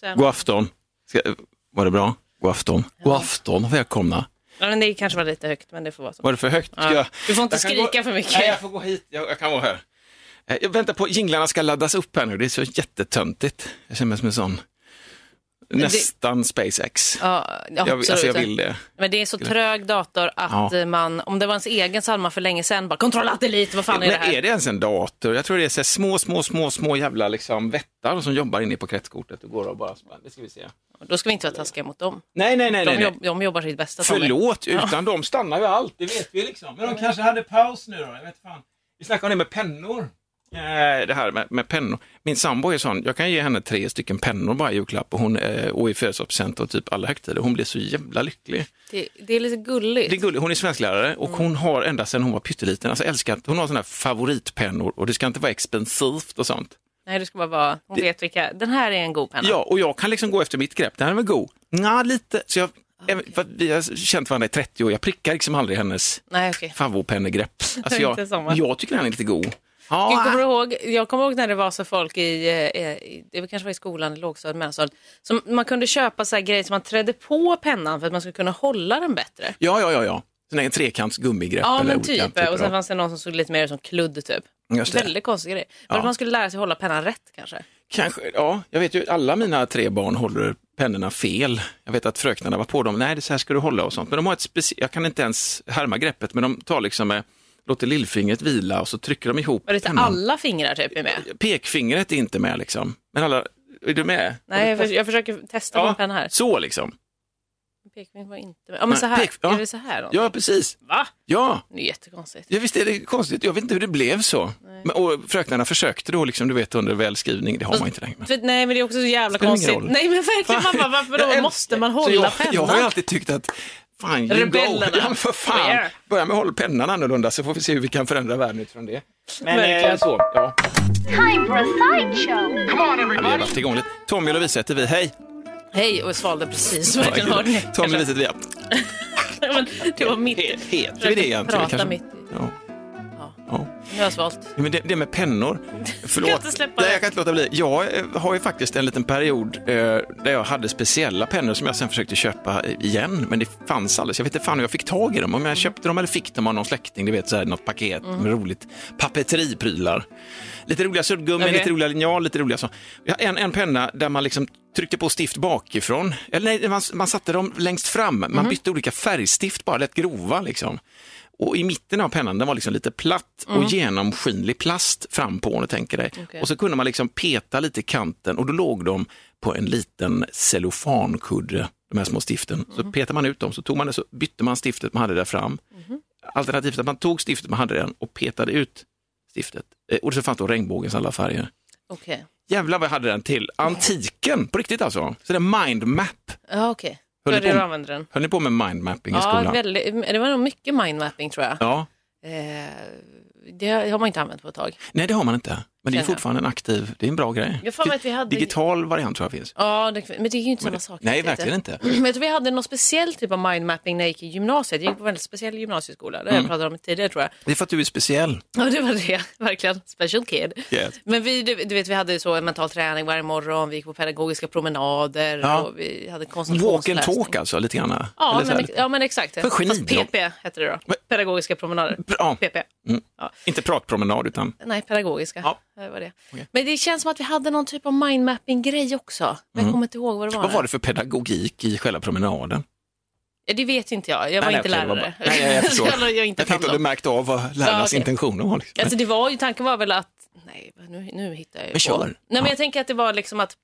Sen. God afton. Ska, var det bra? God afton. God afton, välkomna. Ja, men det kanske var lite högt, men det får vara så. Var det för högt? Ja. jag- Du får inte skrika gå... för mycket. Nej, jag får gå hit. Jag, jag kan vara här. Eh, Jag väntar på jinglarna ska laddas upp här nu. Det är så jättetöntigt. Jag känner mig som en sån nästan SpaceX. Ja, ja, jag, absolut. alltså jag vill det. Men det är så trög dator att Ja. man, om det var ens egen så hade man för länge sedan bara kontroll alt delete, vad fan är det här? är det ens en dator? Jag tror det är så små, små, små, små jävla liksom vättar som jobbar inne på kretskortet och går och bara, det ska vi se. Då ska vi inte vara taskiga mot dem. Nej, nej, nej, De, nej. nej. jobb, de jobbar sitt bästa. Förlåt, utan dem stannar ju allt, det vet vi liksom. Men de kanske hade paus nu då, jag vet fan. Vi snackade om det med pennor. Eh, Det här med, med pennor. Min sambo är sån, jag kan ge henne tre stycken pennor bara i julklapp och, hon, eh, och i födelsedagspresent och typ alla högtider. Hon blir så jävla lycklig. Det, det är lite gulligt. Det är gulligt. Hon är svensklärare och hon har ända sedan hon var pytteliten, alltså älskat, hon har såna här favoritpennor och det ska inte vara expensivt och sånt. Nej, det ska bara vara, hon Det- vet vilka, den här är en god penna. Ja, och jag kan liksom gå efter mitt grepp. Den här var god. Nja, lite. Så jag, för att vi har känt varandra i 30 år, jag prickar liksom aldrig hennes okej. favoritpennegrepp. Alltså jag, jag tycker den är lite god. Jag Ja, kommer, ihåg, jag kommer ihåg när det var så folk i, eh, i det kanske var i skolan, lågstadiet, mellanstadiet, som man kunde köpa så här grejer som man trädde på pennan för att man skulle kunna hålla den bättre. ja, ja, ja. ja. Sån här trekants gummigrepp. Ja, eller men typ. Och sen fanns det någon som såg lite mer ut som kludd typ. Just det. Väldigt konstig grej. För Ja. man skulle lära sig hålla pennan rätt kanske. Kanske, ja, jag vet ju alla mina tre barn håller pennorna fel. Jag vet att fröknarna var på dem, nej det så här ska du hålla och sånt. Men de har ett speciellt, jag kan inte ens härma greppet, men de tar liksom med, låter lillfingret vila och så trycker de ihop Var det pennan. alla fingrar typ är med? Pekfingret är inte med liksom. Men alla, är du med? Nej, jag, jag försöker testa Ja, en penna här. Så liksom. Pekfingret var inte med. Ja, men så här. pek- ja. Är det så här? Då? Ja, precis. Va? Ja, Det är jättekonstigt. ja visst är det konstigt. Jag vet inte hur det blev så. Men, och fröknarna försökte då, liksom, du vet, under välskrivning. Det har man inte längre. För, nej, men det är också så jävla Spelar konstigt. Nej, men verkligen. Man bara, varför då måste man så hålla jag, pennan? Jag har ju alltid tyckt att Fan, you Rebellerna. go. Ja, men för fan. Yeah. Börja med att hålla pennan annorlunda så får vi se hur vi kan förändra världen utifrån det. Men Verkligen. eh, så, ja. Time for a sideshow. Vi har varit igång lite. Tommy och Lovisa heter vi, hej. Hej, och jag svalde precis. Verkligen har ni. Tommy och Lovisa heter vi, ja. Men det var mitt. He- Heter vi det egentligen? Prata mitt i. Ja. Ja. Nu har jag svalt. Men det, det med pennor, förlåt. inte släppa Nej, jag kan inte låta bli. Jag eh, har ju faktiskt en liten period eh, där jag hade speciella pennor som jag sen försökte köpa igen, men det fanns alldeles. Jag vet inte fan hur jag fick tag i dem, om jag köpte dem eller fick dem av någon släkting, du vet så här, något paket Mm. med roligt. Papeteriprylar. Lite roliga suddgummi, Okej. lite roliga linjal, lite roliga så. Jag har en, en penna där man liksom tryckte på stift bakifrån. Eller nej, man, man satte dem längst fram. Man Mhm. bytte olika färgstift bara, lätt grova liksom. Och i mitten av pennan, den var liksom lite platt och genomskinlig plast fram på om du tänker dig. Okej. Och så kunde man liksom peta lite i kanten och då låg de på en liten cellofankudde, de här små stiften. Så petade man ut dem, så tog man det, så bytte man stiftet man hade där fram. Alternativt att man tog stiftet man hade den och petade ut stiftet. Eh, Och så fanns då regnbågens alla färger. Okej. Jävlar vad jag hade den till antiken, på riktigt alltså. Så det är mindmap. Ja, okej. Höll ni på- använder den. Höll ni på med mindmapping i Ja, skolan? väldigt, det var nog mycket mindmapping tror jag. Ja. Eh, det har man inte använt på ett tag. Nej, det har man inte. Men det är fortfarande en aktiv, det är en bra grej. Jag mig att vi hade- Digital variant tror jag finns. Ja, det, men det är ju inte samma sak. Nej, verkligen inte. Men jag tror vi hade någon speciell typ av mindmapping när jag gick i gymnasiet. Jag gick på en väldigt speciell gymnasieskola. Det har Mm. jag pratat om tidigare tror jag. Det är för att du är speciell. Ja, det var det. Verkligen. Special kid. Yes. Men vi, du, du vet, vi hade så en mental träning varje morgon. Vi gick på pedagogiska promenader Ja. och vi hade Walk and koncentrationsläsning. talk alltså, lite grann. Ja men, ja, men exakt. För Fast. PP hette det då. Men- Pedagogiska promenader. Ja, PP. mm. Ja. Inte pratpromenad utan... Nej, pedagogiska. Ja. Det var det. Okej. Men det känns som att vi hade någon typ av mindmapping-grej också. Men jag kommer inte ihåg vad det var. Mm. Vad var det för pedagogik i själva promenaden? Ja, Det vet inte jag. Jag var Nej, inte nej, det var lärare. bara- Nej, jag förstår. jag inte Jag tänkte om du om. märkte av vad lärarnas okej. intentioner var. Liksom. Alltså det var ju, tanken var väl att, nej nu, nu hittar jag ju Men kör. på. Nej Ja. men jag tänker att det var liksom att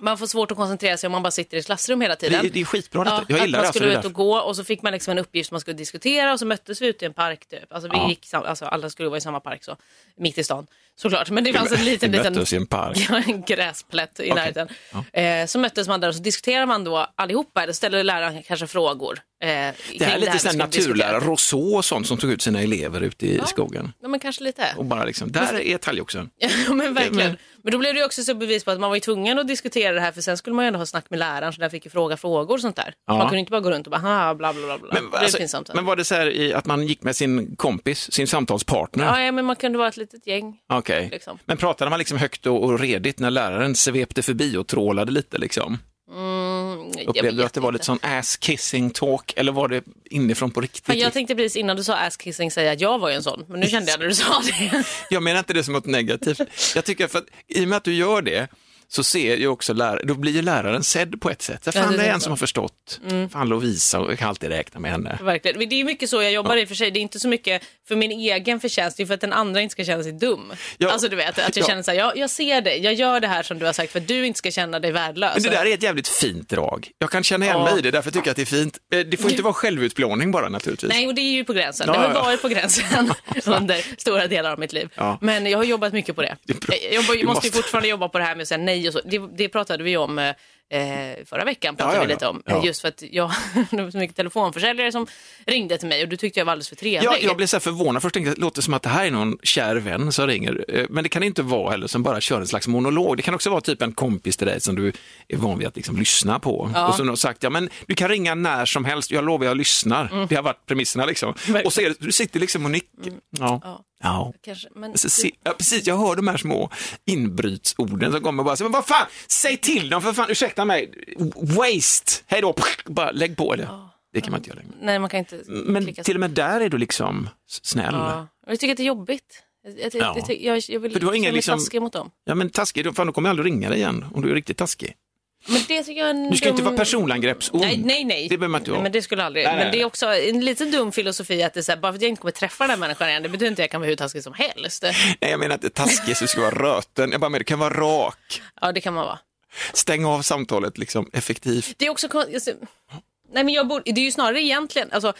man får svårt att koncentrera sig om man bara sitter i ett klassrum hela tiden. det, det är skitbra detta. Ja, jag att gillar man det. Alltså, skulle det ut och gå och så fick man liksom en uppgift som man skulle diskutera och så möttes vi ute i en park typ. Alltså vi Ja. gick, alltså alla skulle vara i samma park så, mitt i stan såklart. Men det fanns en Vi liten, liten i en park. Ja, en gräsplätt i Okej. närheten. Eh, så möttes man där och så diskuterar man då allihopa, eller ställer läraren kanske frågor. Eh, Det här är lite sån här naturlära, Rousseau och sånt som tog ut sina elever ute i skogen. Ja, men kanske lite. Och bara liksom, där är talgoxen. Ja, men verkligen. Men- Men då blev det också så bevis på att man var ju tvungen att diskutera det här för sen skulle man ju ändå ha snack med läraren så där fick ju fråga frågor och sånt där. Ja. Man kunde inte bara gå runt och bara ha bla bla bla. bla. Men, det alltså, pinsamt. men var det så här i, att man gick med sin kompis, sin samtalspartner? Ja, ja, men man kunde vara ett litet gäng. Okej. Liksom. Men pratade man liksom högt och, och redigt när läraren svepte förbi och trålade lite liksom? Mm, jag Upplevde du vet att det var inte. lite sån ass-kissing talk eller var det inifrån på riktigt? Fan, jag tänkte precis innan du sa ass-kissing säga att jag var ju en sån, men nu kände jag när du sa det. Jag menar inte det som något negativt. Jag tycker för att i och med att du gör det så ser ju också läraren, då blir ju läraren sedd på ett sätt. Så Ja, fan, det det är en som har förstått. Det Lovisa och jag kan alltid räkna med henne. Verkligen. Det är mycket så jag jobbar i och för sig. Det är inte så mycket för min egen förtjänst, det är för att den andra inte ska känna sig dum. Ja. Alltså du vet, att jag Ja. känner så här, jag, jag ser dig, jag gör det här som du har sagt för att du inte ska känna dig värdelös. Men det där är ett jävligt fint drag. Jag kan känna igen Ja. mig i det, därför tycker jag att det är fint. Eh, Det får inte vara självutplåning bara naturligtvis. Nej, och det är ju på gränsen. Ja, det har ja, ja. varit på gränsen under stora delar av mitt liv. Ja. Men jag har jobbat mycket på det. Det. Jag Du måste ju måste. fortfarande jobba på det här med att säga nej och så. Det, det pratade vi om eh, förra veckan. Pratade Ja, ja, vi lite om. Ja. Just för att jag, det var så mycket telefonförsäljare som ringde till mig och du tyckte jag var alldeles för trevlig. Ja, jag blev så här förvånad, först tänkte jag, det låter som att det här är någon kär vän som ringer, Eh, men det kan inte vara heller, som bara kör en slags monolog. Det kan också vara typ en kompis till dig som du är van vid att liksom lyssna på. Och som har sagt, ja men du kan ringa när som helst, jag lovar jag lyssnar. Det har varit premisserna liksom. Och så är det, du sitter liksom och nickar. Ja. Ja. Ja. Kanske, men se, ja, precis, jag hör de här små inbrytsorden som kommer bara, så, men vad fan, säg till dem för fan, ursäkta mig, waste, hej då, bara lägg på det. Det kan man inte göra längre. nej, man kan inte Men klicka till och med där är du liksom snäll. Ja, Ja. Jag tycker att det är jobbigt. Jag, jag, Ja. jag, jag, vill För du har liksom- taskig mot dem. men taskig, fan, då kommer jag aldrig ringa dig igen om du är riktigt taskig. Men det tycker jag är en Du ska inte dum- vara personangreppsond. Nej, nej, nej. Det behöver man inte nej vara. men det skulle aldrig. Nej, nej, men det är nej. också en lite dum filosofi att det är så här, bara för att jag inte kommer träffa den här människan igen, det betyder inte att jag kan vara hur taskig som helst. Nej, jag menar inte taskig så ska vara röten. Jag bara menar, du kan vara rak. Ja, det kan man vara. Stäng av samtalet liksom effektivt. Det är också alltså, Nej, men jag borde, det är ju snarare egentligen, alltså,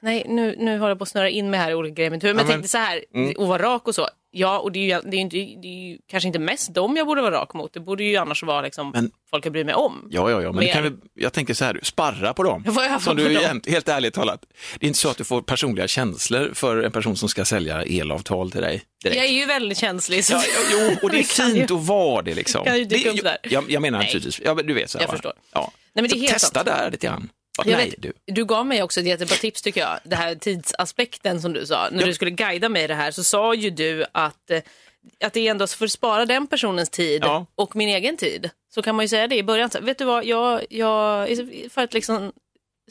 nej, nu, nu håller jag på att snurra in mig här i olika grejer i mitt huvud, men Ja, jag men- tänkte så här, Mm. att vara rak och så. Ja, och det är, ju, det, är inte, det är ju kanske inte mest dem jag borde vara rak mot. Det borde ju annars vara liksom, Men- folk jag bryr mig om. Ja, ja, ja, men det kan vi, jag tänker så här, sparra på dem. Vad jag Som du dem. helt ärligt talat, det är inte så att du får personliga känslor för en person som ska sälja elavtal till dig direkt. Jag är ju väldigt känslig. Så Ja, jo, och det är fint ju- att vara det liksom. kan ju dyka det, upp där. Jag, jag menar naturligtvis, ja, men du vet så här, Jag va? förstår. Ja. Nej, men det är så helt testa sant. där lite grann. Ja, Jag nej, vet, du. du gav mig också ett jättebra tips tycker jag. Det här tidsaspekten som du sa. När Ja. du skulle guida mig i det här så sa ju du att, eh, att det ändå för att spara den personens tid Ja. och min egen tid. Så kan man ju säga det i början. Så, vet du vad, jag, jag, för att liksom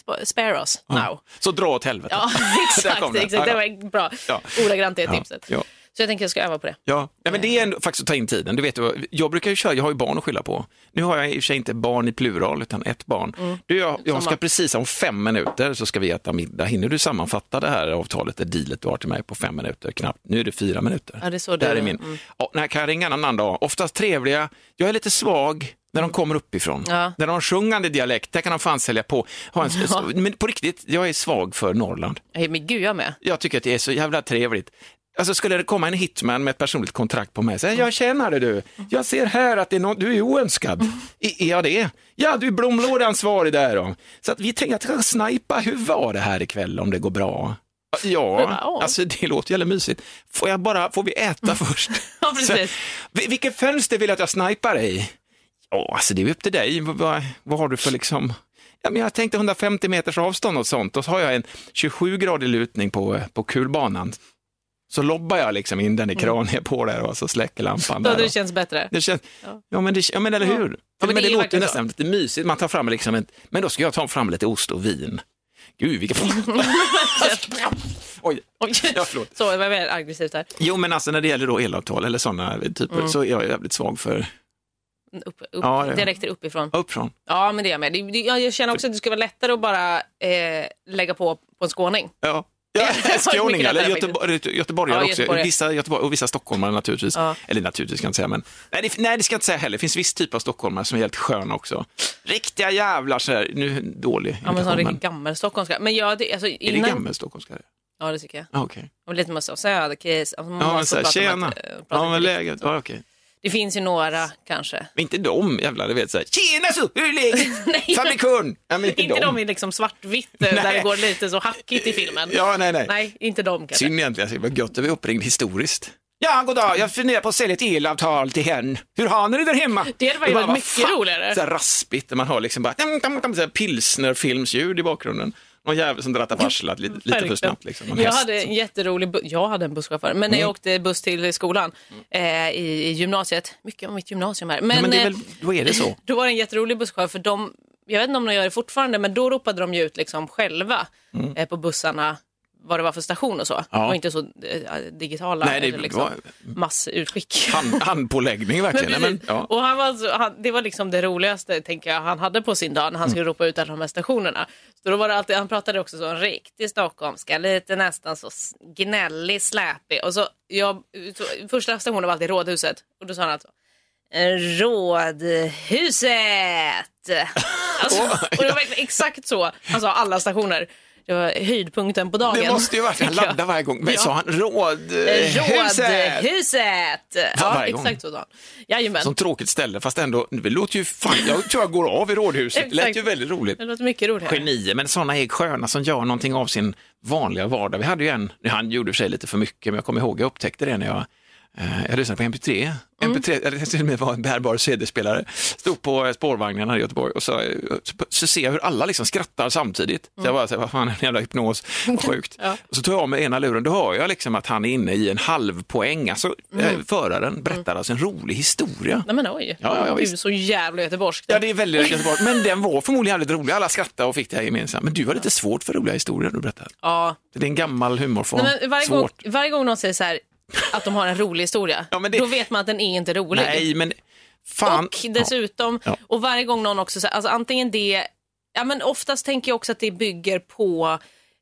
spa- spare us now. Så dra åt helvete. Ja, exakt. den. exakt. Det Ja, ja. var bra. Ja. Ordagrant det Ja, tipset. Så jag tänker jag ska öva på det. Ja, ja men det är ändå faktiskt att ta in tiden. Du vet, jag brukar ju köra, jag har ju barn att skylla på. Nu har jag i och för sig inte barn i plural, utan ett barn. Du, jag, jag ska precis om fem minuter så ska vi äta middag. Hinner du sammanfatta det här avtalet, det dealet du har till mig på fem minuter? Knappt. Nu är det fyra minuter. Ja, det är så Där du- är min. mm. Ja, när kan jag ringa en annan dag? Oftast trevliga. Jag är lite svag när de kommer uppifrån. Ja. När de har sjungande dialekt, där kan de fan sälja på. En, Ja. Men på riktigt, jag är svag för Norrland. Men gud, jag med. Jag tycker att det är så jävla trevligt. Alltså skulle det komma en hitman med ett personligt kontrakt på mig, säga jag känner det du, jag ser här att det är någon, du är oönskad. I- Är jag det? Ja, du är blomlådeansvarig där då. Så att vi tänker att jag ska snipa, hur var det här ikväll om det går bra? Ja, alltså det låter jävla mysigt. Får jag bara, får vi äta först? Ja, precis. Så, "Vi- vilket fönster vill du att jag snipar i? Ja, alltså det är upp till dig. Vad, vad, har du för liksom... Ja, men jag tänkte 150 meters avstånd och sånt och så har jag en 27-gradig lutning på, på kulbanan. Så lobbar jag liksom in den i kraniet på där och så släcker lampan. Mm. Då Där hade det känns bättre. det känns, Ja. ja. men, det, ja men eller hur? men men det det, låter nästan lite mysigt. Man tar fram liksom ett, men då ska jag ta fram lite ost och vin. Gud, vilken... Oj, Oj. ja, förlåt. Så, det var väldigt aggressivt här. Jo, men alltså när det gäller då elavtal eller sådana typer Mm. så är jag jävligt svag för Upp, upp, Ja, det- Dialekter uppifrån. uppifrån. Ja, men det är jag med. Det, det, jag jag känner också att det skulle vara lättare att bara eh, lägga på på en skåning. Ja. Ja, skåningar, eller Göteborg, göteborgare Ja, också. göteborgare. Vissa Göteborg, och vissa stockholmare naturligtvis. Ja. Eller naturligtvis ska jag inte säga, men nej det, nej, det ska jag inte säga heller. Det finns viss typ av stockholmare som är helt sköna också. Riktiga jävlar, så här, nu dålig Ja, men sån imitation, riktigt men gammal stockholmska. Men jag, det, alltså, är det innan... gammal stockholmska? Ja, det tycker jag. Ah, Okej. Och lite mer så söderkris. Alltså, Ja, men måste så här, prata om tjena. att, Ja, men läget, ja, okej. Det finns ju några kanske. Men inte de jävla, du vet såhär, tjena så, hur är läget? Nej, Fabrikörn! Ja, men inte, Inte de. de i liksom svartvitt eh, där Nej. det går lite så hackigt i filmen. Ja, nej, nej. Nej, inte de kanske. Synd egentligen, alltså, vad gött att vi är uppringd historiskt. Ja, god dag. jag funderar på att sälja ett elavtal till henne. Hur har ni det där hemma? Det hade varit mycket roligare. Så här raspigt, där man hör liksom bara pilsnerfilmsljud i bakgrunden. Någon jävel som drattar varslat lite, lite för snabbt. Liksom. Någon Jag häst hade en jätterolig, jag hade en busschaufför, men när jag åkte buss till skolan eh, i, i gymnasiet, mycket om mitt gymnasium här, men, men det är eh, väl, då är det så. då var det en jätterolig busschaufför för de, jag vet inte om de gör det fortfarande, men då ropade de ju ut liksom själva eh, på bussarna vad det var för station och så. Mm. Ja. Det var inte så eh, digitala Nej, det eller liksom, var- massutskick. Hand, handpåläggning verkligen. Men men, ja. Och han var så, han, det var liksom det roligaste tänker jag, han hade på sin dag när han skulle ropa ut alla de här stationerna. Så då var det alltid, han pratade också så en riktig stockholmska, lite nästan så gnällig, släpig. Och så, jag, så, första stationen var alltid Rådhuset och då sa han alltså Rådhuset! Alltså, och det var exakt så han sa alla stationer. Det var höjdpunkten på dagen. Det måste ju varit, han laddade varje gång. Men Ja. sa han rådhuset? Rådhuset! Ja, gång. exakt så sa han. Som tråkigt ställe, fast ändå, det låter ju fan, jag tror jag går av i rådhuset. Det lät ju väldigt roligt. Det låter mycket roligare. Genier, men sådana är sköna som gör någonting av sin vanliga vardag. Vi hade ju en, han gjorde för sig lite för mycket, men jag kommer ihåg, jag upptäckte det när jag jag lyssnade på MP3, Mm. MP3 eller det till och med var en bärbar CD-spelare, stod på spårvagnen här i Göteborg och så, så, så ser jag hur alla liksom skrattar samtidigt. Så jag bara, så vad fan, en jävla hypnos, vad sjukt. Mm. Ja. Så tar jag av mig ena luren, då hör jag liksom att han är inne i en halv poäng. Alltså, Mm. eh, föraren berättar alltså en rolig historia. Nej men oj, Ja, ja, du är så jävla göteborgskt. Ja, det är väldigt Göteborg, men den var förmodligen jävligt rolig. Alla skrattade och fick det här gemensamt. Men du har lite svårt för roliga historier du berättar. Ja. Det är en gammal humorform. Nej, varje, gång, varje gång någon säger så här att de har en rolig historia, Ja, det- då vet man att den är inte rolig. Nej, men fan. och dessutom, Ja. och varje gång någon också säger, alltså antingen det, ja men oftast tänker jag också att det bygger på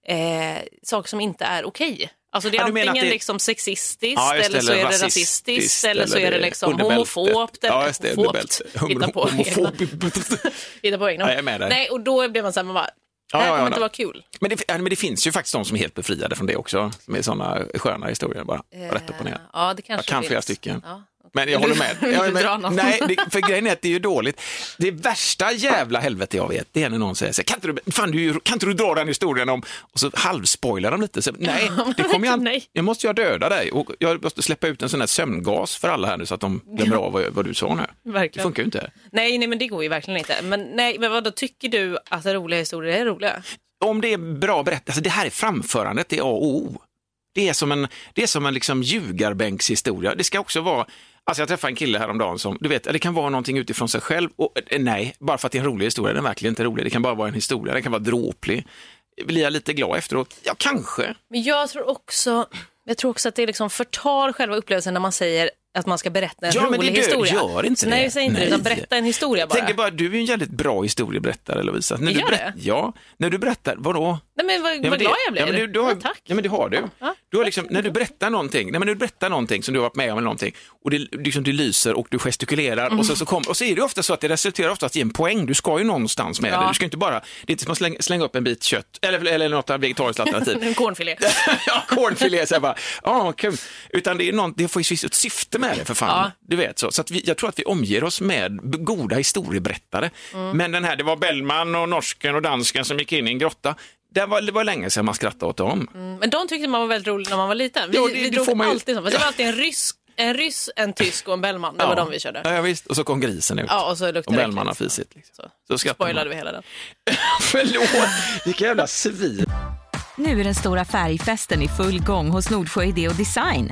eh, saker som inte är okej. Alltså det är Ja, antingen det- liksom sexistiskt Ja, eller så eller är det rasistiskt, eller så eller är det liksom homofobt. Ja, just det, homofobt. Hitta på egna, hitta på egna. Ja, jag är med dig. Nej, och då blir man så här, man bara, det här Ja, ja, kommer ja, inte ja. vara kul. Men det, ja, men det finns ju faktiskt de som är helt befriade från det också, är sådana sköna historier bara, rätt upp och ner. Eh, Ja, det kanske Jag kan flera stycken. Ja. Men jag håller med. vill Ja, du men, nej, det, för grejen är att det är ju dåligt. Det värsta jävla helvete jag vet, det är när någon säger så här, kan inte du, fan, du, kan inte du dra den historien om, och så halvspoilar de lite. Så, nej, det kommer jag, Nej. jag måste ju döda dig och jag måste släppa ut en sån här sömngas för alla här nu så att de glömmer av vad, vad du sa nu. Det Verkligen. funkar ju inte. Nej, nej, men det går ju verkligen inte. Men nej, men vad då tycker du att roliga historier är roliga? Om det är bra berättat, alltså det här är framförandet, det är A och O. Det är som en, det är som en liksom ljugarbänkshistoria. Det ska också vara, alltså jag träffade en kille häromdagen som, du vet, det kan vara någonting utifrån sig själv och eh, nej, bara för att det är en rolig historia, den är verkligen inte rolig. Det kan bara vara en historia, den kan vara dråplig. Blir jag lite glad efteråt? Ja, kanske. Men jag tror också, jag tror också att det liksom förtar själva upplevelsen när man säger att man ska berätta en Ja, men rolig det dö- historia. gör inte Nej, det. jag säger inte det, utan Nej. berätta en historia Jag bara. tänker bara, du är en jävligt bra historieberättare Lovisa. När du berätt- det? Ja, när du berättar, vadå? Nej, men vad, Ja, men vad det- glad jag blir. Ja, men du, du har, ja, tack. Ja, men det har du. Ja. du har liksom, när du berättar någonting, nej, men när du berättar någonting som du har varit med om eller någonting och det, liksom, det lyser och du gestikulerar och, Mm. så, så kom, och så är det ofta så att det resulterar oftast i en poäng. Du ska ju någonstans med Ja. det. Du ska inte bara, det är inte som att slänga, slänga upp en bit kött eller, eller något vegetariskt alternativ. En cornfilé. ja, cornfilé, så här bara, ja, kul. Utan det, är någon, det får ju ett syfte med det för fan. Ja. Du vet så. Så att vi, jag tror att vi omger oss med goda historieberättare. Mm. Men den här, det var Bellman och norsken och dansken som gick in i en grotta. Det var, det var länge sedan man skrattade åt dem. Men de tyckte man var väldigt rolig när man var liten. Vi, Ja, det- vi det drog man ju- alltid så. Det var alltid en rysk, en ryss, en tysk och en Bellman. Det var de vi körde. Ja, ja, visst. Och så kom grisen ut. Ja, och så luktade och det Bellman har fisit. Liksom. Så, Så man. spoilade vi hela den. Förlåt, vilka jävla svin. Nu är den stora färgfesten i full gång hos Nordsjö Idé och Design.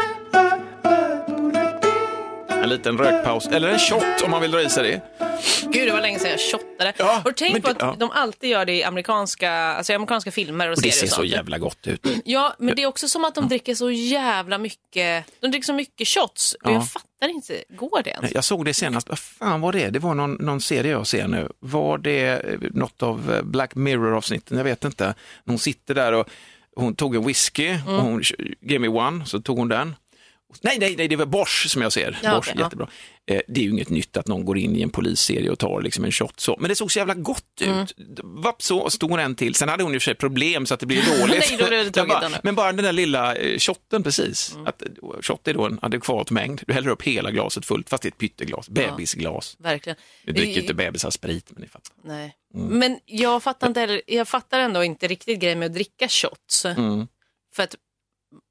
En liten rökpaus, eller en shot om man vill dra i sig det. Gud, det var länge sedan jag shottade. Ja, tänkt men på det- att ja. de alltid gör det i amerikanska, alltså i amerikanska filmer och, Och det serier ser och så jävla gott ut. Ja, men det är också som att de dricker så jävla mycket, de dricker så mycket shots och Ja. jag fattar inte, går det ens? Jag såg det senast, vad fan var det? Det var någon, någon serie jag ser nu. Var det eh, något av eh, Black Mirror-avsnitten? Jag vet inte. Hon sitter där och hon tog en whisky och hon give me one, så tog hon den. Nej, nej, nej, det var Bosch som jag ser. Ja, Bosch, ja. jättebra. Eh, det är ju inget nytt att någon går in i en polisserie och tar liksom en shot så. Men det såg så jävla gott ut. Mm. Vapp så, och stor en till. Sen hade hon ju för sig problem så att det blir dåligt. Nej, då blev det bara, men bara den där lilla eh, shotten precis. Mm. Att, eh, shot är då en adekvat mängd. Du häller upp hela glaset fullt, fast det är ett pytteglas. Bebisglas. Verkligen. Nu dricker ju inte bebisar sprit, men ni fattar. Nej. Mm. Men jag fattar, inte jag fattar ändå inte riktigt grejen med att dricka shots. För att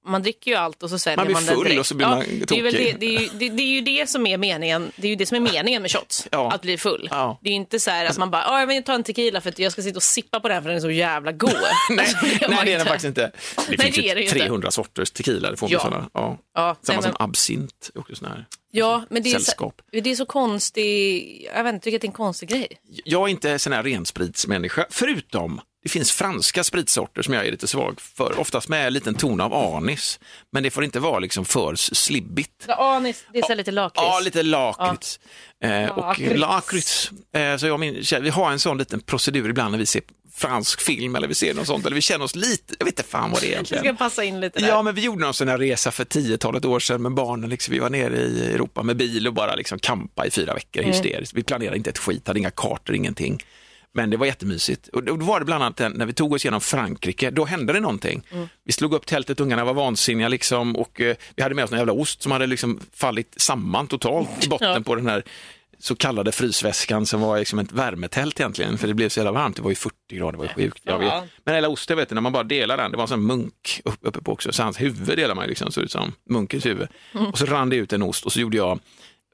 man dricker ju allt och så säljer. Man man, blir det full direkt. och så blir man det, är väl det, tokig. det, är ju, det, det är ju det som är meningen Det är ju det som är meningen med shots, Ja. att bli full. Ja. Det är ju inte så här att man bara, "Ja, jag vill ta en tequila för att jag ska sitta och sippa på den för den är så jävla god. Nej, Alltså, nej man det är den faktiskt inte. Det Nej, finns är det ju ju inte. 300 sorters tequila. Det får Ja. ja. Sådana. Ja. Ja, Samma nej, som men, absint. Också sån här. ja, men det är, så, det är så konstig, jag vet inte, tycker att det är en konstig grej. Jag är inte sån här renspritsmänniska, förutom det finns franska spritsorter som jag är lite svag för, oftast med en liten ton av anis. Men det får inte vara liksom för slibbigt. Ja, anis, det är så lite lakrits. Ja, lite lakrits. Eh, och Lakrits. Eh, så jag min tjej, vi har en sån liten procedur ibland när vi ser fransk film eller vi ser något sånt, eller vi känner oss lite, jag vet inte fan vad det är egentligen. ska passa in lite där. Ja, men vi gjorde någon sån här resa för tiotalet år sedan med barnen. Liksom. Vi var nere i Europa med bil och bara liksom kampa i fyra veckor hysteriskt. Vi planerade inte ett skit, hade inga kartor, ingenting. Men det var jättemysigt. Och då var det bland annat när vi tog oss genom Frankrike, då hände det någonting. Vi slog upp tältet, ungarna var vansinniga liksom och eh, vi hade med oss en jävla ost som hade liksom fallit samman totalt i botten Ja. på den här så kallade frysväskan som var liksom ett värmetält egentligen, för det blev så jävla varmt. Det var ju 40 grader, det var ju sjukt. Ja. Men hela osten, vet du, när man bara delar den, det var en sån munk upp- uppe på också, så hans huvud delar man ju liksom, såg ut som munkens huvud. Och så rann det ut en ost och så gjorde jag,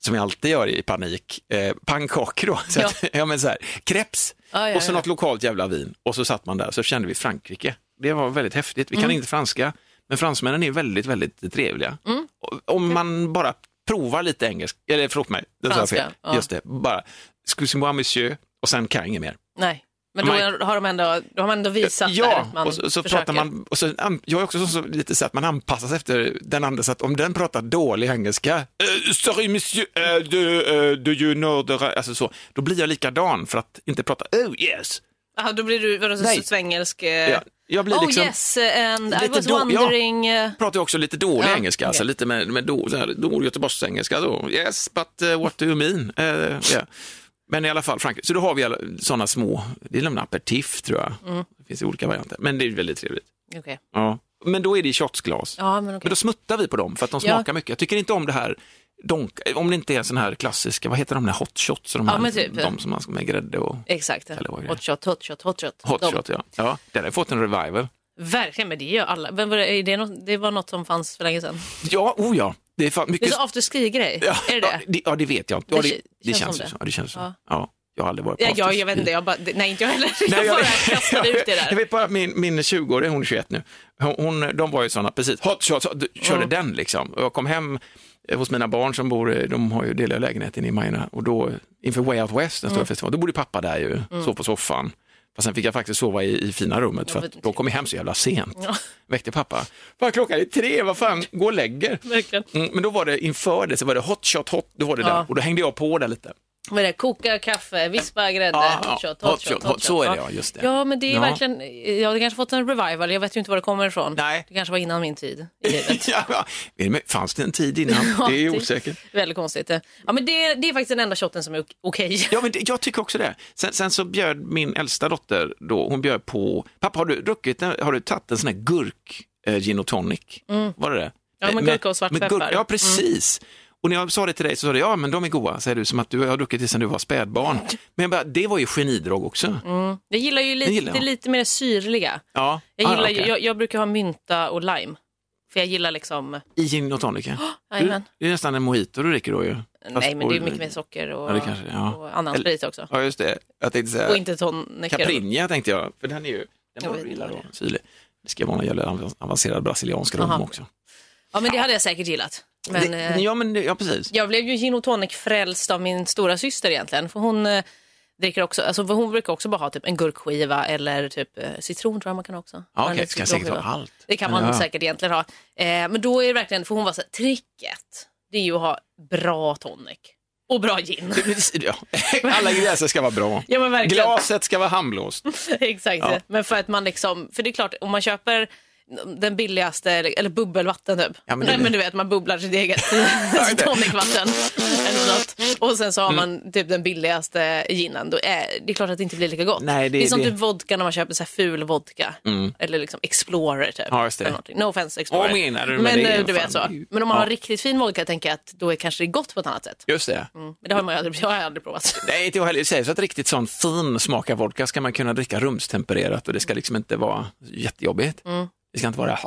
som jag alltid gör i panik, eh, pannkakor då. Så Ja. att, ja. men så här, kreps Ja, och så ja. något lokalt jävla vin. Och så satt man där, så kände vi Frankrike. Det var väldigt häftigt. Vi kan Mm. inte franska, men fransmännen är väldigt, väldigt trevliga. Mm. Om man bara provar lite engelska, eller förlåt mig, det Franska, fel. ja. Just det, bara excusez-moi monsieur och sen kan jag inget mer. Nej, men då Man- har de ändå, då har man ändå visat där Ja, att man och så, så pratar man, och så, jag är också så, lite så att man anpassar sig efter den andra, så att om den pratar dålig engelska, uh, sorry monsieur, uh, do, uh, do you know the, alltså så, då blir jag likadan för att inte prata, oh yes. Aha, då blir du vadå, så svengelsk. Ja, jag blir oh liksom, yes, and I was då- wondering. eh, pratar jag också lite dålig Ja, engelska, alltså okej. lite med, med då, så här, dålig göteborgsengelska då. Yes, but uh, what do you mean? Uh, yeah. Men i alla fall, Frankrike. Så då har vi alla sådana små, det är en aperitif tror jag. Mm. Det finns olika varianter, men det är väldigt trevligt. Okej. Ja. Men då är det i shotsglas. Ja, men okej. Men då smuttar vi på dem för att de Ja. smakar mycket. Jag tycker inte om det här, donk, om det inte är sån här klassiska, vad heter de där hot shots? De, Ja, här, men typ. de som man ska med grädde och Exakt. Hot shot, hot shot, hot shot. hot De- shot. Ja. ja, den har fått en revival. Verkligen, men det gör alla. Men var det, det, något, det var något som fanns för länge sedan. Ja, oh ja. Det är fan Det är mycket... så afterski-grej. ja, är det det? Ja, det, ja, det vet jag inte. Ja, Det det, det, känns känns så. Ja, det känns så. Ja. Ja. jag har aldrig varit på Ja, jag, jag vet inte, jag bara, nej inte jag heller. Jag Nej, jag, bara kastade ut det jag där. vet bara min, min 20-åring, hon är 21 nu, hon, de var ju sådana, precis, hot shots, d- körde Mm. den liksom. Och jag kom hem eh, hos mina barn som bor, eh, de har ju delar lägenheten i Majorna och då inför Way Out West, den stora Mm. festivalen, då bodde pappa där ju, sov på soffan. Fast sen fick jag faktiskt sova i, i fina rummet för att då kom jag hem så jävla sent. Ja. Väckte pappa. Fan klockan är tre, vad fan, gå och lägg er. Mm, men då var det inför det, så var det hot shot, hot, då var det Ja. där. Och då hängde jag på där lite. Vad är det? Koka kaffe, vispa grädde, Ja, hot shot, hot hot shot, shot, hot- hot så shot. är det, ja, just det. Ja, men det är Ja. verkligen, jag har kanske fått en revival, jag vet ju inte var det kommer ifrån. Nej. Det kanske var innan min tid i livet. ja, Fanns det en tid innan? Ja, Det är det- osäkert. Väldigt konstigt. Ja, men det, det är faktiskt den enda shotten som är ok- okej. Ja, men det, jag tycker också det. Sen, sen så bjöd min äldsta dotter, då, hon bjöd på, pappa har du druckit, har du tagit en sån här gurk eh, gin och tonic? Var det det? Mm. Ja, med Eh, gurka och svartpeppar. Ja, precis. Och när jag sa det till dig så sa du, ja men de är goda, säger du, som att du har druckit det sedan du var spädbarn. Men jag bara, det var ju genidrag också. Jag gillar ju lite, gillar det lite mer syrliga. Ja. Jag, Ah, gillar, ju- okej. jag, jag brukar ha mynta och lime. För jag gillar liksom, I gin och tonic, du, jajamän. Det är nästan en mojito du dricker då ju. Fast Nej men det är mycket mer socker och, Ja, kanske ja. och annan sprit också. Ja, just det. Jag tänkte säga, Och inte tonic. Caprinja tänkte jag, för den är ju, den var vad då, syrlig. Det ska vara en jävla avancerad brasiliansk rom också. Ja men det hade jag säkert gillat. Men, det, eh, ja, men ja, precis. Jag blev ju gin och tonic frälst av min stora syster egentligen. För hon eh, dricker också, alltså hon brukar också bara ha typ en gurkskiva eller typ eh, citron tror jag man kan också. Ja, Ha en okej, liten ska säkert ha allt. Det kan man Ja. säkert egentligen ha. Eh, men då är det verkligen, för hon var så här, tricket, det är ju att ha bra tonic och bra gin. Ja. Alla ingredienser ska vara bra. Ja. Glaset ska vara handblåst. Exakt, Ja. men för att man liksom, för det är klart om man köper den billigaste, eller, bubbelvatten typ. Ja, men Nej det- men du vet, man bubblar sitt eget tonicvatten. eller något. Och sen så har Mm. man typ den billigaste ginen. Då är, det är klart att det inte blir lika gott. Nej, det- är som det- typ vodka när man köper så här ful vodka. Eller liksom Explorer typ. Ja, just det. Eller. No offense Explorer. Vad menar du men det? eh, du vet så. det Men om man har Ja. riktigt fin vodka tänker jag att då är kanske det gott på ett annat sätt. Just det. Mm. Men det har man ju aldrig, jag har aldrig provat. Nej, inte jag heller. Det sägs att riktigt sån fin smak av vodka ska man kunna dricka rumstempererat och det ska liksom inte vara jättejobbigt. Mm. Det ska inte vara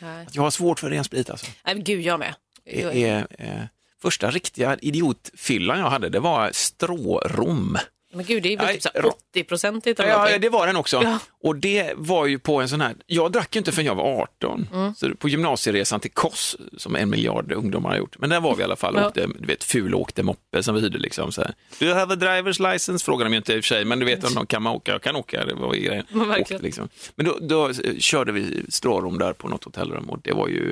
Nej. Jag har svårt för ren sprit alltså. Nej, men gud, jag med. Är, eh, första riktiga idiotfyllan jag hade, det var strårom. Men gud, det är väl Nej, typ så ro- här 80-procentigt eller Ja, någonting. det var den också. Ja. Och det var ju på en sån här, jag drack ju inte förrän jag var 18. Mm. Så på gymnasieresan till Kos, som en miljard ungdomar har gjort. Men där var vi i alla fall Ja. åkte, du vet, fulåkte moppe som vi hyrde liksom. Så här. Do you have a driver's license? Frågade de ju inte i och för sig, men du vet om de kan man åka, jag kan åka, det var grejen. Åkte, liksom. Men då, då eh, körde vi strårom där på något hotellrum och det var ju,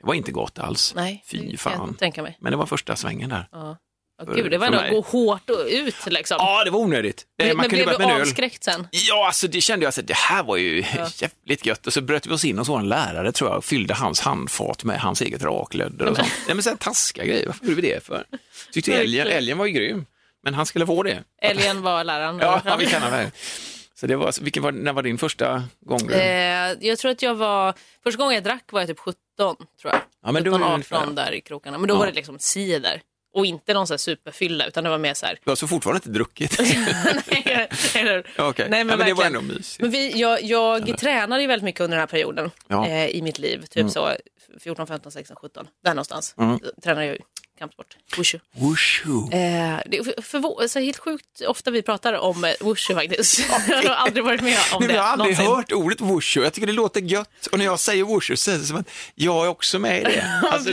det var inte gott alls. Nej, Fy fan. Men det var första svängen där. Ja. Ja, gud, det var ändå mig. gå hårt ut liksom. Ja, det var onödigt. Eh, men man kunde blev du en avskräckt sen? Ja, alltså det kände jag att det här var ju jävligt gött. Och så bröt vi oss in hos vår lärare tror jag och fyllde hans handfat med hans eget raklödder och sånt. Nej men så här taskiga grejer, varför gjorde vi det för? Tyckte älgen, älgen var ju grym, men han skulle få det. Älgen var läraren? Ja, eller? vi kan det. Så det var, vilken var, när var din första gång? Eh, jag tror att jag var, första gången jag drack var jag typ 17 tror jag. Ja, men då 17, är det 18 ungefär- där i krokarna. Men då Ja. var det liksom cider. Och inte någon här superfylla utan det var mer så här. Du har så fortfarande inte druckit? Nej, eller, Okej, Nej, ja, men men det var ändå mysigt. Men vi, jag, jag tränade ju väldigt mycket under den här perioden Ja. Mm. eh, i mitt liv. Typ så 14, 15, 16, 17. Där någonstans. Mm. Tränade jag ju kampsport. Wushu. Wushu. Eh, det är för, så helt sjukt ofta vi pratar om eh, wushu faktiskt. jag har aldrig varit med om Nej, det men jag har aldrig någonsin. hört ordet wushu. Jag tycker det låter gött. Och när jag säger wushu så är det som att jag är också med i det. Alltså.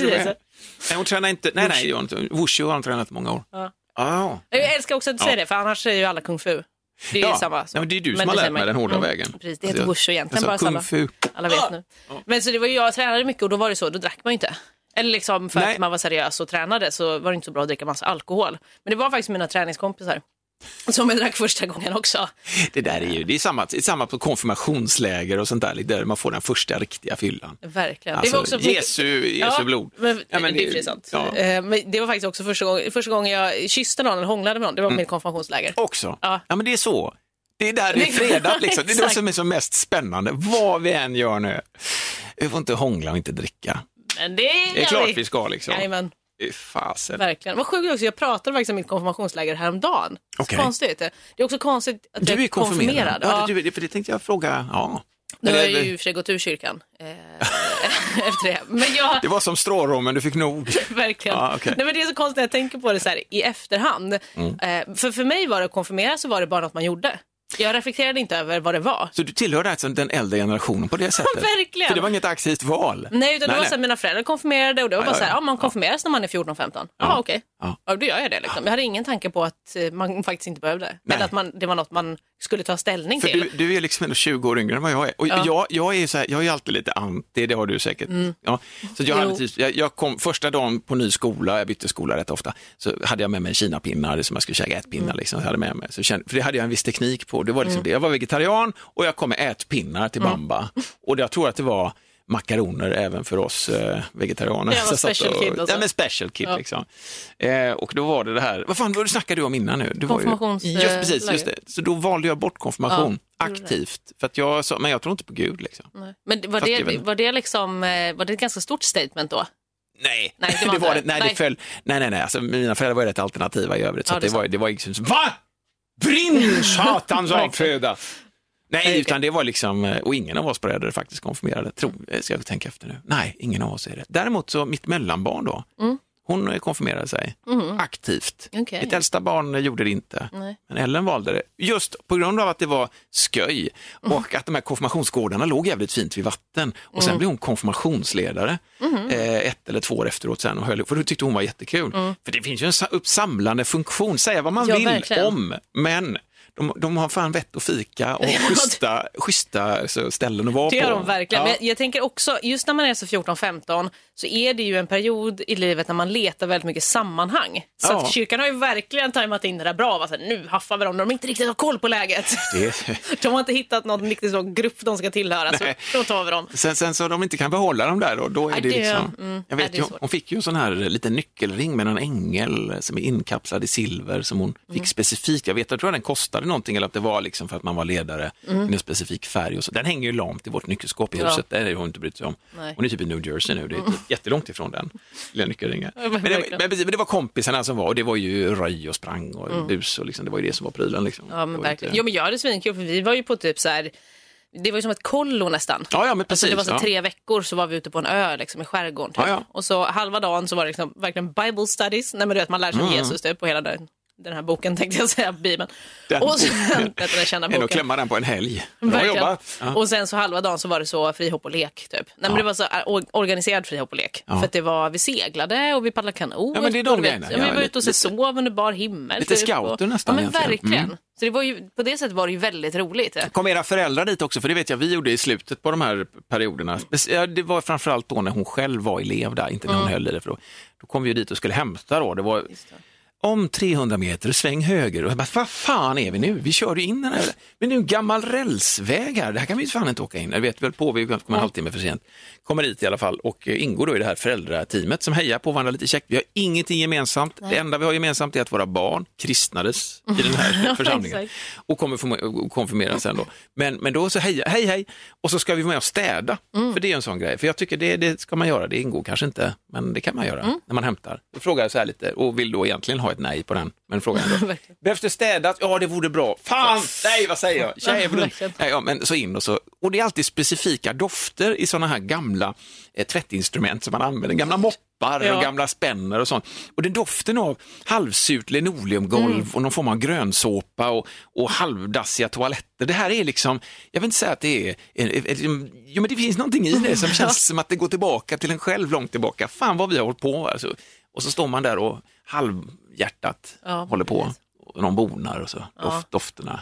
Nej, hon tränar inte. Nej, nej, det gör hon inte. Wushu har hon tränat i många år. Ja. Ah. Jag älskar också att du säger det, för annars säger ju alla kung fu. Det är Ja. samma. Ja, men det är du Men som har det lärt mig den hårda Mm, vägen. Precis, det Alltså, heter wushu egentligen, bara sa samma. kung fu. Alla vet nu. Men så det var ju, jag tränade mycket och då var det så, då drack man ju inte. Eller liksom för Nej. att man var seriös och tränade så var det inte så bra att dricka massa alkohol. Men det var faktiskt mina träningskompisar som jag drack första gången också. Det där är ju, det är samma, det är samma på konfirmationsläger och sånt där, där man får den första riktiga fyllan. Verkligen. Alltså, det var också Jesu, Jesu blod. Men, Ja, men det, det- är sant. ja. Eh, Men det var faktiskt också första gången, första gången jag kysste någon eller hånglade med någon. Det var på mitt konfirmationsläger. Också. Ja. Ja. men det är så. Det är där det är fredat liksom. Det är det som är så mest spännande. Vad vi än gör nu. Vi får inte hångla och inte dricka. Men det, Det är klart vi ska liksom. Jajamän. Fy Fasen. Verkligen. Vad sjukt också, jag pratade faktiskt om mitt konfirmationsläger häromdagen. Så Okej. konstigt. Det är också konstigt att Du är konfirmerad. Ja, Ja, det, det, för det tänkte jag fråga. Ja. nu har jag ju i och för sig gått ur kyrkan eh, efter det. Men jag, Det var som strårommen, du fick nog. verkligen. Ja, okej. Nej, men det är så konstigt när jag tänker på det så här i efterhand. Mm. Eh, för, för mig var det att konfirmera så var det bara något man gjorde. Jag reflekterade inte över vad det var. Så du tillhör alltså den äldre generationen på det sättet? Verkligen. För det var inget aktivt val? Nej, utan det var nej. så här, mina föräldrar konfirmerade och det var Ja, bara ja, så här, ja. ja, man konfirmeras när man är 14-15. Ja, okej. Ja. Ja, då gör jag det. Liksom. Jag hade ingen tanke på att eh, man faktiskt inte behövde. Nej. Eller att man, det var något man skulle ta ställning För till. du, du är liksom ändå 20 år yngre än vad jag är. Och Ja. jag, jag är så här, jag är alltid lite anti, det har du säkert. Ja. Så jag, hade typ, jag, jag kom första dagen på ny skola, jag bytte skola rätt ofta, så hade jag med mig kinapinnar som jag skulle käka ätpinnar. Liksom, jag hade med mig. Så kände, för det hade jag en viss teknik på. Det var liksom det. Jag var vegetarian och jag kom med ätpinnar till bamba. Och jag tror att det var makaroner även för oss eh, vegetarianer. Ja, special och, kid alltså. Ja, men special kid Ja. liksom. Eh, och då var det det här, vad fan vad snackade du om innan nu? Det var ju- Konfirmations- Just precis, just läger. det. Så då valde jag bort konfirmation Ja, aktivt. För att jag sa, men jag tror inte på Gud liksom. Nej. Men var det, var, det liksom, eh, var det ett ganska stort statement då? Nej, Nej, det det var det, nej, det. det föll, nej, nej, nej, alltså, mina föräldrar var rätt alternativa i övrigt. Så Ja, det det, var, det var liksom, va? Brinn satans avföda! Nej, utan det var liksom, eh, och ingen av oss bröder faktiskt konfirmerade, tror, eh, ska jag tänka efter nu. Nej, ingen av oss är det. Däremot så mitt mellanbarn då, hon eh, konfirmerade sig aktivt. Mm. Okej. Mitt äldsta barn gjorde det inte, Nej. men Ellen valde det. Just på grund av att det var sköj Mm. och att de här konfirmationsgårdarna låg jävligt fint vid vatten. Och Mm. sen blev hon konfirmationsledare eh, ett eller två år efteråt sen och höll, för då tyckte hon var jättekul. För det finns ju en sa- uppsamlande funktion, säga vad man Mm. Ja, vill verkligen. om, men de, de har fan vett och fika och schyssta, schyssta så, ställen att vara Det på. gör de verkligen. Ja. Men jag tänker också, just när man är så 14-15 så är det ju en period i livet när man letar väldigt mycket sammanhang. Så Ja. att kyrkan har ju verkligen tajmat in det där bra. Så här, nu haffar vi dem när de inte riktigt har koll på läget. Det, De har inte hittat någon riktigt så grupp de ska tillhöra, så Nej. då tar vi dem. Sen, sen så de inte kan behålla dem där då, då är Nej, det, det- liksom... mm, jag vet det är ju, hon fick ju en sån här liten nyckelring med en ängel som är inkapslad i silver som hon Mm. fick specifikt. Jag vet, jag tror att den kostade någonting eller att det var liksom för att man var ledare i en specifik färg. Och så. Den hänger ju lamt i vårt nyckelskåp i Mm. Ja. huset, det har hon inte brytt sig om. Nej. Hon är typ i New Jersey nu, det är jättelångt ifrån den lilla nyckelringen. men Men men, det var kompisarna som var och det var ju röj och sprang och bus och liksom, det var ju det som var prylen. Liksom. Mm. Ja, men verkligen. inte- Jo, men jag hade svinkul, för vi var ju på typ så här, det var ju som ett kollo nästan. Ja, ja, precis. Alltså det var så ja. tre veckor så var vi ute på en ö liksom, i skärgården. Typ. Och så halva dagen så var det liksom, verkligen Bible studies. Nej, men du vet, man lär sig om Jesus typ, på hela den, den här boken tänkte jag säga, Bibeln. Den och sen, den kända boken. klämma den på en helg. Bra jobbat. Ja. Och sen så halva dagen så var det så frihopp och lek. Typ. Nej, men det var så äh, or- organiserad frihopp och lek. Ja. För att det var, vi seglade och vi paddlade kanot. Ja, men det är de grejerna. Ja, vi var ute och lite- sov under bar himmel. Lite typ, scouter nästan Ja, men egentligen. verkligen. Mm. Så det var ju, på det sättet var det ju väldigt roligt. Kom era föräldrar dit också? För det vet jag vi gjorde i slutet på de här perioderna. Det var framförallt då när hon själv var elev där, inte när hon höll i det. För då, då kom vi ju dit och skulle hämta då. Det var om 300 meter, sväng höger. Och jag bara, vad fan är vi nu? Vi kör ju in den här. Men det är ju en gammal rälsväg här, det här kan vi ju fan inte åka in. Jag vet väl på, vi kommer en halvtimme för sent. Kommer dit i alla fall och eh, ingår då i det här föräldrateamet som hejar på varandra lite käckt. Vi har ingenting gemensamt. Det enda vi har gemensamt är att våra barn kristnades i den här församlingen och och konfirmeras sen då. Men, men då så hej, hej, hej, och så ska vi vara med och städa. För det är en sån grej. För jag tycker det, det ska man göra, det ingår kanske inte, men det kan man göra när man hämtar. Då frågar jag så här lite och vill då egentligen ha ett nej på den. Men frågan behövs det städat? Ja, det vore bra. Fan, nej, vad säger jag? Verkligen. Nej, ja, men så in och så. Och det är alltid specifika dofter i såna här gamla eh, tvättinstrument som man använder, gamla moppar Ja. och gamla spänner och sånt. Och är doften av halvsurt linoleumgolv Mm. och någon form av grönsåpa och, och halvdassiga toaletter. Det här är liksom, jag vill inte säga att det är, jo men det finns någonting i det som känns som att det går tillbaka till en själv långt tillbaka. Fan vad vi har hållit på alltså. Och så står man där och halvhjärtat Ja, håller på. precis. Och någon bonar och så, doft, dofterna.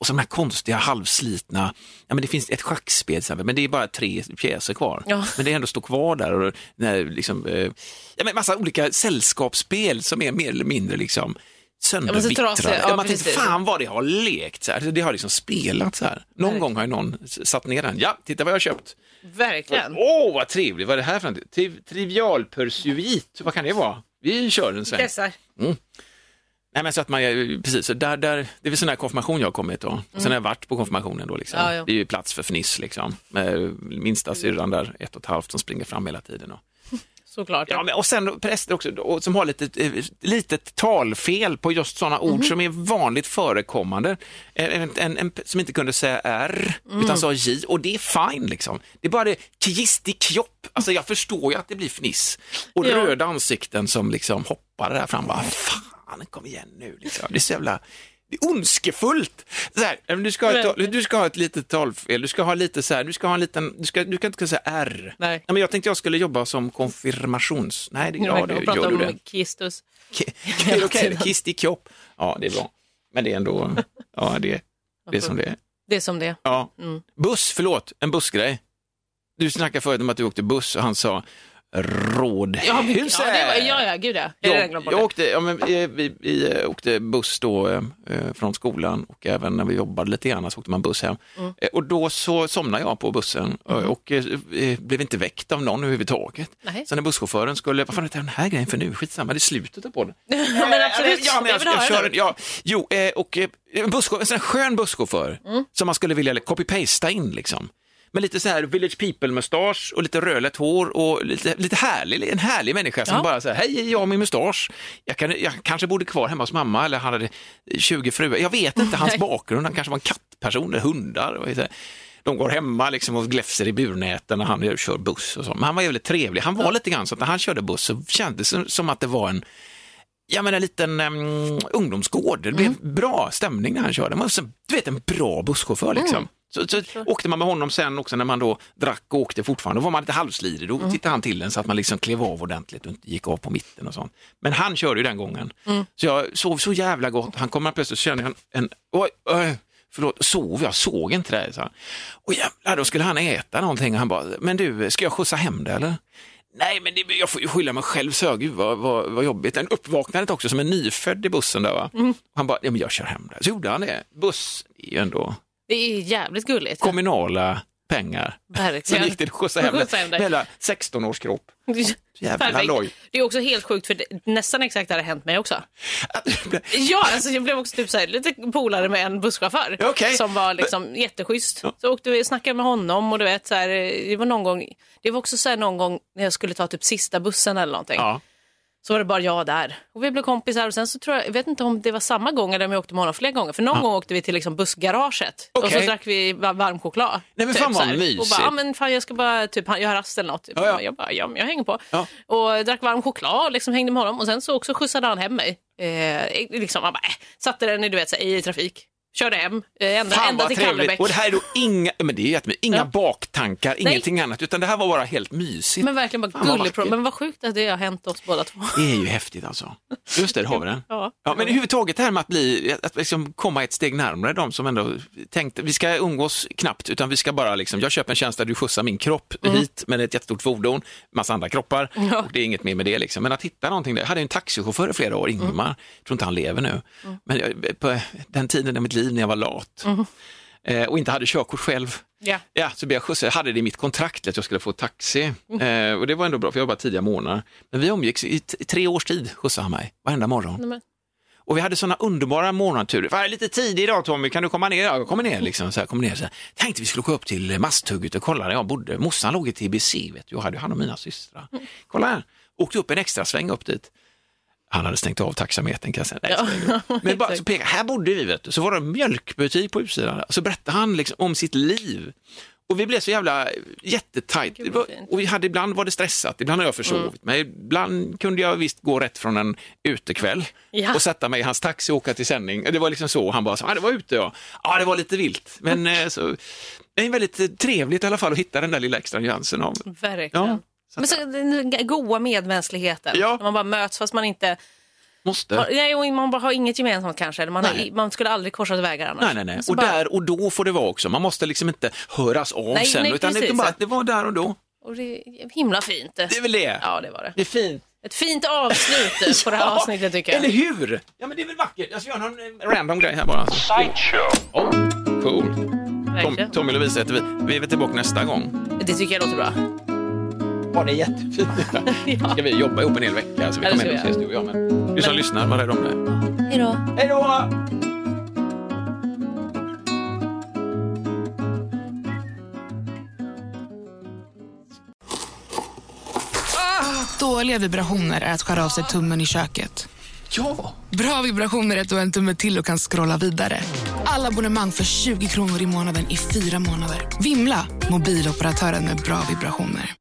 Och så de här konstiga halvslitna, ja men det finns ett schackspel men det är bara tre pjäser kvar. Ja. Men det ändå står kvar där och när, liksom, eh, ja men massa olika sällskapsspel som är mer eller mindre liksom söndervittrade. trasiga, ja, Ja, man tänkte, precis. fan vad det har lekt så här. Det har liksom spelat så här. Någon Verkligen. gång har ju någon satt ner den, ja, titta vad jag har köpt. Verkligen. Åh, vad trevligt, vad är det här för? Triv- Trivial pursuit, vad kan det vara? Vi kör en sväng. Dessar. Nej men så att man, precis, så där, där, det är väl sån här konfirmation jag har kommit då. Och sen har jag varit på konfirmationen då liksom. Ja, ja. Det är ju plats för fniss liksom. Minsta syrran där, ett och ett halvt, som springer fram hela tiden. Och, Såklart. ja, men, och sen präster också som har lite eh, litet talfel på just sådana Mhm. ord som är vanligt förekommande. En, en, en, en som inte kunde säga R, Mm. utan sa J och det är fine liksom. Det är bara det, kisti kjopp, alltså jag förstår ju att det blir fniss. Och Ja. röda ansikten som liksom hoppar där fram, bara fan kom igen nu liksom. Det är så jävla det är ondskefullt. Så här, du, ska ha ett, du ska ha ett litet talfel, du ska ha lite så här, du ska ha en liten, du, ska, du kan inte säga R. Nej. men jag tänkte jag skulle jobba som konfirmations... Nej, det, Ja, det gör du om det. Kistus. Ki- Okej, okay, Kisti Kjopp. Ja, det är bra. Men det är ändå, ja, det, det är som det är. Det är som det är. Ja. Mm. Buss, förlåt, en bussgrej. Du snackade förut om att du åkte buss och han sa rådhuset. Ja, var, ja, ja, gud ja. Jag, jag det. åkte, ja, men, eh, vi, vi eh, åkte buss då eh, eh, från skolan och även när vi jobbade lite grann så åkte man buss hem. Mm. Och då så somnade jag på bussen eh, och eh, blev inte väckt av någon överhuvudtaget. Nej. Sen när busschauffören skulle, vad fan är den här grejen för nu? Skitsamma, det är slutet av podden. Ja, men absolut. Ja, men jag, jag, kör, ja, jo, eh, och eh, en, skön busschaufför Mm. som man skulle vilja copy-pasta in liksom. Med lite så här Village People-mustasch och lite rödlätt hår och lite, lite härlig, en härlig människa som Ja. bara säger hej, jag har min mustasch. Jag, kan, jag kanske bodde kvar hemma hos mamma eller han hade 20 fruar. Jag vet inte hans Nej. bakgrund, han kanske var en kattperson eller hundar. Och så här. de går hemma liksom och gläfser i burnäten när han kör buss och så. Men han var väldigt trevlig. Han var lite grann så att när han körde buss så kändes det som att det var en Ja men en liten um, ungdomsgård, det blev Mm. bra stämning när han körde. Men så, du vet en bra busschaufför liksom. Så, så åkte man med honom sen också när man då drack och åkte fortfarande. Då var man lite halvslirig, då Mm. tittade han till en så att man liksom klev av ordentligt och inte gick av på mitten och sånt. Men han körde ju den gången. Mm. Så jag sov så jävla gott. Han kommer plötsligt så kände jag en, oj, oj, förlåt, sov jag såg inte det. Så. Och jävlar, då skulle han äta någonting och han bara, men du, ska jag skjutsa hem det eller? Nej, men det, jag får ju skylla mig själv, så gud vad, vad, vad jobbigt. En uppvaknandet också som en nyfödd i bussen där va. Mm. Han bara, ja men jag kör hem det. Så gjorde han det. Buss är ju ändå Det är jävligt gulligt. kommunala pengar. Så Verkligen. gick det skjutsa hem med hela 16 års kropp. Jävla Perfekt. loj. Det är också helt sjukt för det, nästan exakt det hade hänt mig också. Ja, alltså jag blev också typ så här, lite polare med en busschaufför Okej. som var liksom jätteschysst. Så åkte vi och snackade med honom och du vet så här, det var någon gång, det var också så här någon gång när jag skulle ta typ sista bussen eller någonting. Ja. Så var det bara jag där. Och vi blev kompisar och sen så tror jag, jag vet inte om det var samma gång eller om jag åkte med honom flera gånger. För någon gång åkte vi till liksom bussgaraget och så drack vi va- varm choklad. Nej, men typ fan vad här. Och mysigt. bara, ja, men fan jag ska bara typ, göra rast eller något. Typ. Ja, ja. Jag bara, ja men jag hänger på. Ja. Och drack varm choklad och liksom hängde med honom. Och sen så också skjutsade han hem mig. Eh, liksom, han bara, äh, satte den i, du vet, så här, i trafik. Körde hem, eh, ända, Fan ända vad till. Kallebäck. Och det här är då inga, men det är jättemysigt. inga Ja. baktankar, ingenting annat, utan det här var bara helt mysigt. Men verkligen bara vad gullig. vackert. Men vad sjukt att det har hänt oss båda två. Det är ju häftigt alltså. Just det, det har vi den. Ja. Ja, men överhuvudtaget det här med att, bli, att liksom komma ett steg närmare de som ändå tänkte, vi ska umgås knappt, utan vi ska bara liksom, jag köper en tjänst där du skjutsar min kropp hit med ett jättestort fordon, massa andra kroppar, Mm. Ja. och det är inget mer med det liksom. Men att hitta någonting där, jag hade en taxichaufför i flera år, Mm. Ingmar, jag tror inte han lever nu, men jag, på den tiden i mitt liv när jag var lat eh, och inte hade körkort själv, Ja. Ja, så blev jag skjutsad. Jag hade det i mitt kontrakt att jag skulle få taxi. Eh, och det var ändå bra, för jag jobbade tidiga månader. Men vi umgicks i, i tre års tid, skjutsade han mig, varenda morgon. Men- Och vi hade sådana underbara morgonturer. Var lite tidig idag Tommy, kan du komma ner? Ja, jag kommer ner liksom. Så här, kommer ner så här. Tänkte vi skulle gå upp till Masthugget och kolla där jag bodde. Morsan låg i TBC, vet du. Jag hade hand om mina systrar. Kolla här. Åkte upp en extra sväng upp dit. Han hade stängt av taxametern kan jag säga. Nej, Ja. Men bara så pekade, här bodde vi vet du. Så var det en mjölkbutik på utsidan. Så berättade han liksom om sitt liv. Och vi blev så jävla jättetajt. Gud, var- fint. Och vi hade, ibland var det stressat, ibland har jag försovit mig. Ibland kunde jag visst gå rätt från en utekväll Ja. och sätta mig i hans taxi och åka till sändning. Det var liksom så. Han bara, så, ah, det var ute ja. Ja, det var lite vilt. Men eh, så, det är väldigt eh, trevligt i alla fall att hitta den där lilla extra nyansen av. Verkligen. Ja, så Men så, den goa medmänskligheten. Ja. Man bara möts fast man inte Måste. har, nej, och man bara har inget gemensamt kanske. Man, har, man skulle aldrig korsat vägar annars. Nej, nej, nej. Och bara- där och då får det vara också. Man måste liksom inte höras av Nej, sen, nej, utan det, precis. är bara, det var där och då. och det är himla fint. Det är väl det. Ja, det var det. Det är fint. Ett fint avslut på det här Ja, avsnittet tycker jag. Eller hur? Ja, men det är väl vackert. Jag ska göra någon eh, random grej här bara. Oh, cool. Tom. Tommy Lovisa heter vi. Vi är väl tillbaka nästa gång. Det tycker jag låter bra. Ja, det är jättefint. Ja. Ska vi jobba ihop en hel vecka så vi Ja, det kommer vi och ses du och jag. Men du som lyssnar, var rädd om. Hej då. Hej då! Dåliga vibrationer är att skära av sig tummen i köket. Ja! Bra vibrationer är att du har en tumme till och kan scrolla vidare. Alla abonnemang för 20 kronor i månaden i fyra månader. Vimla! Mobiloperatören med bra vibrationer.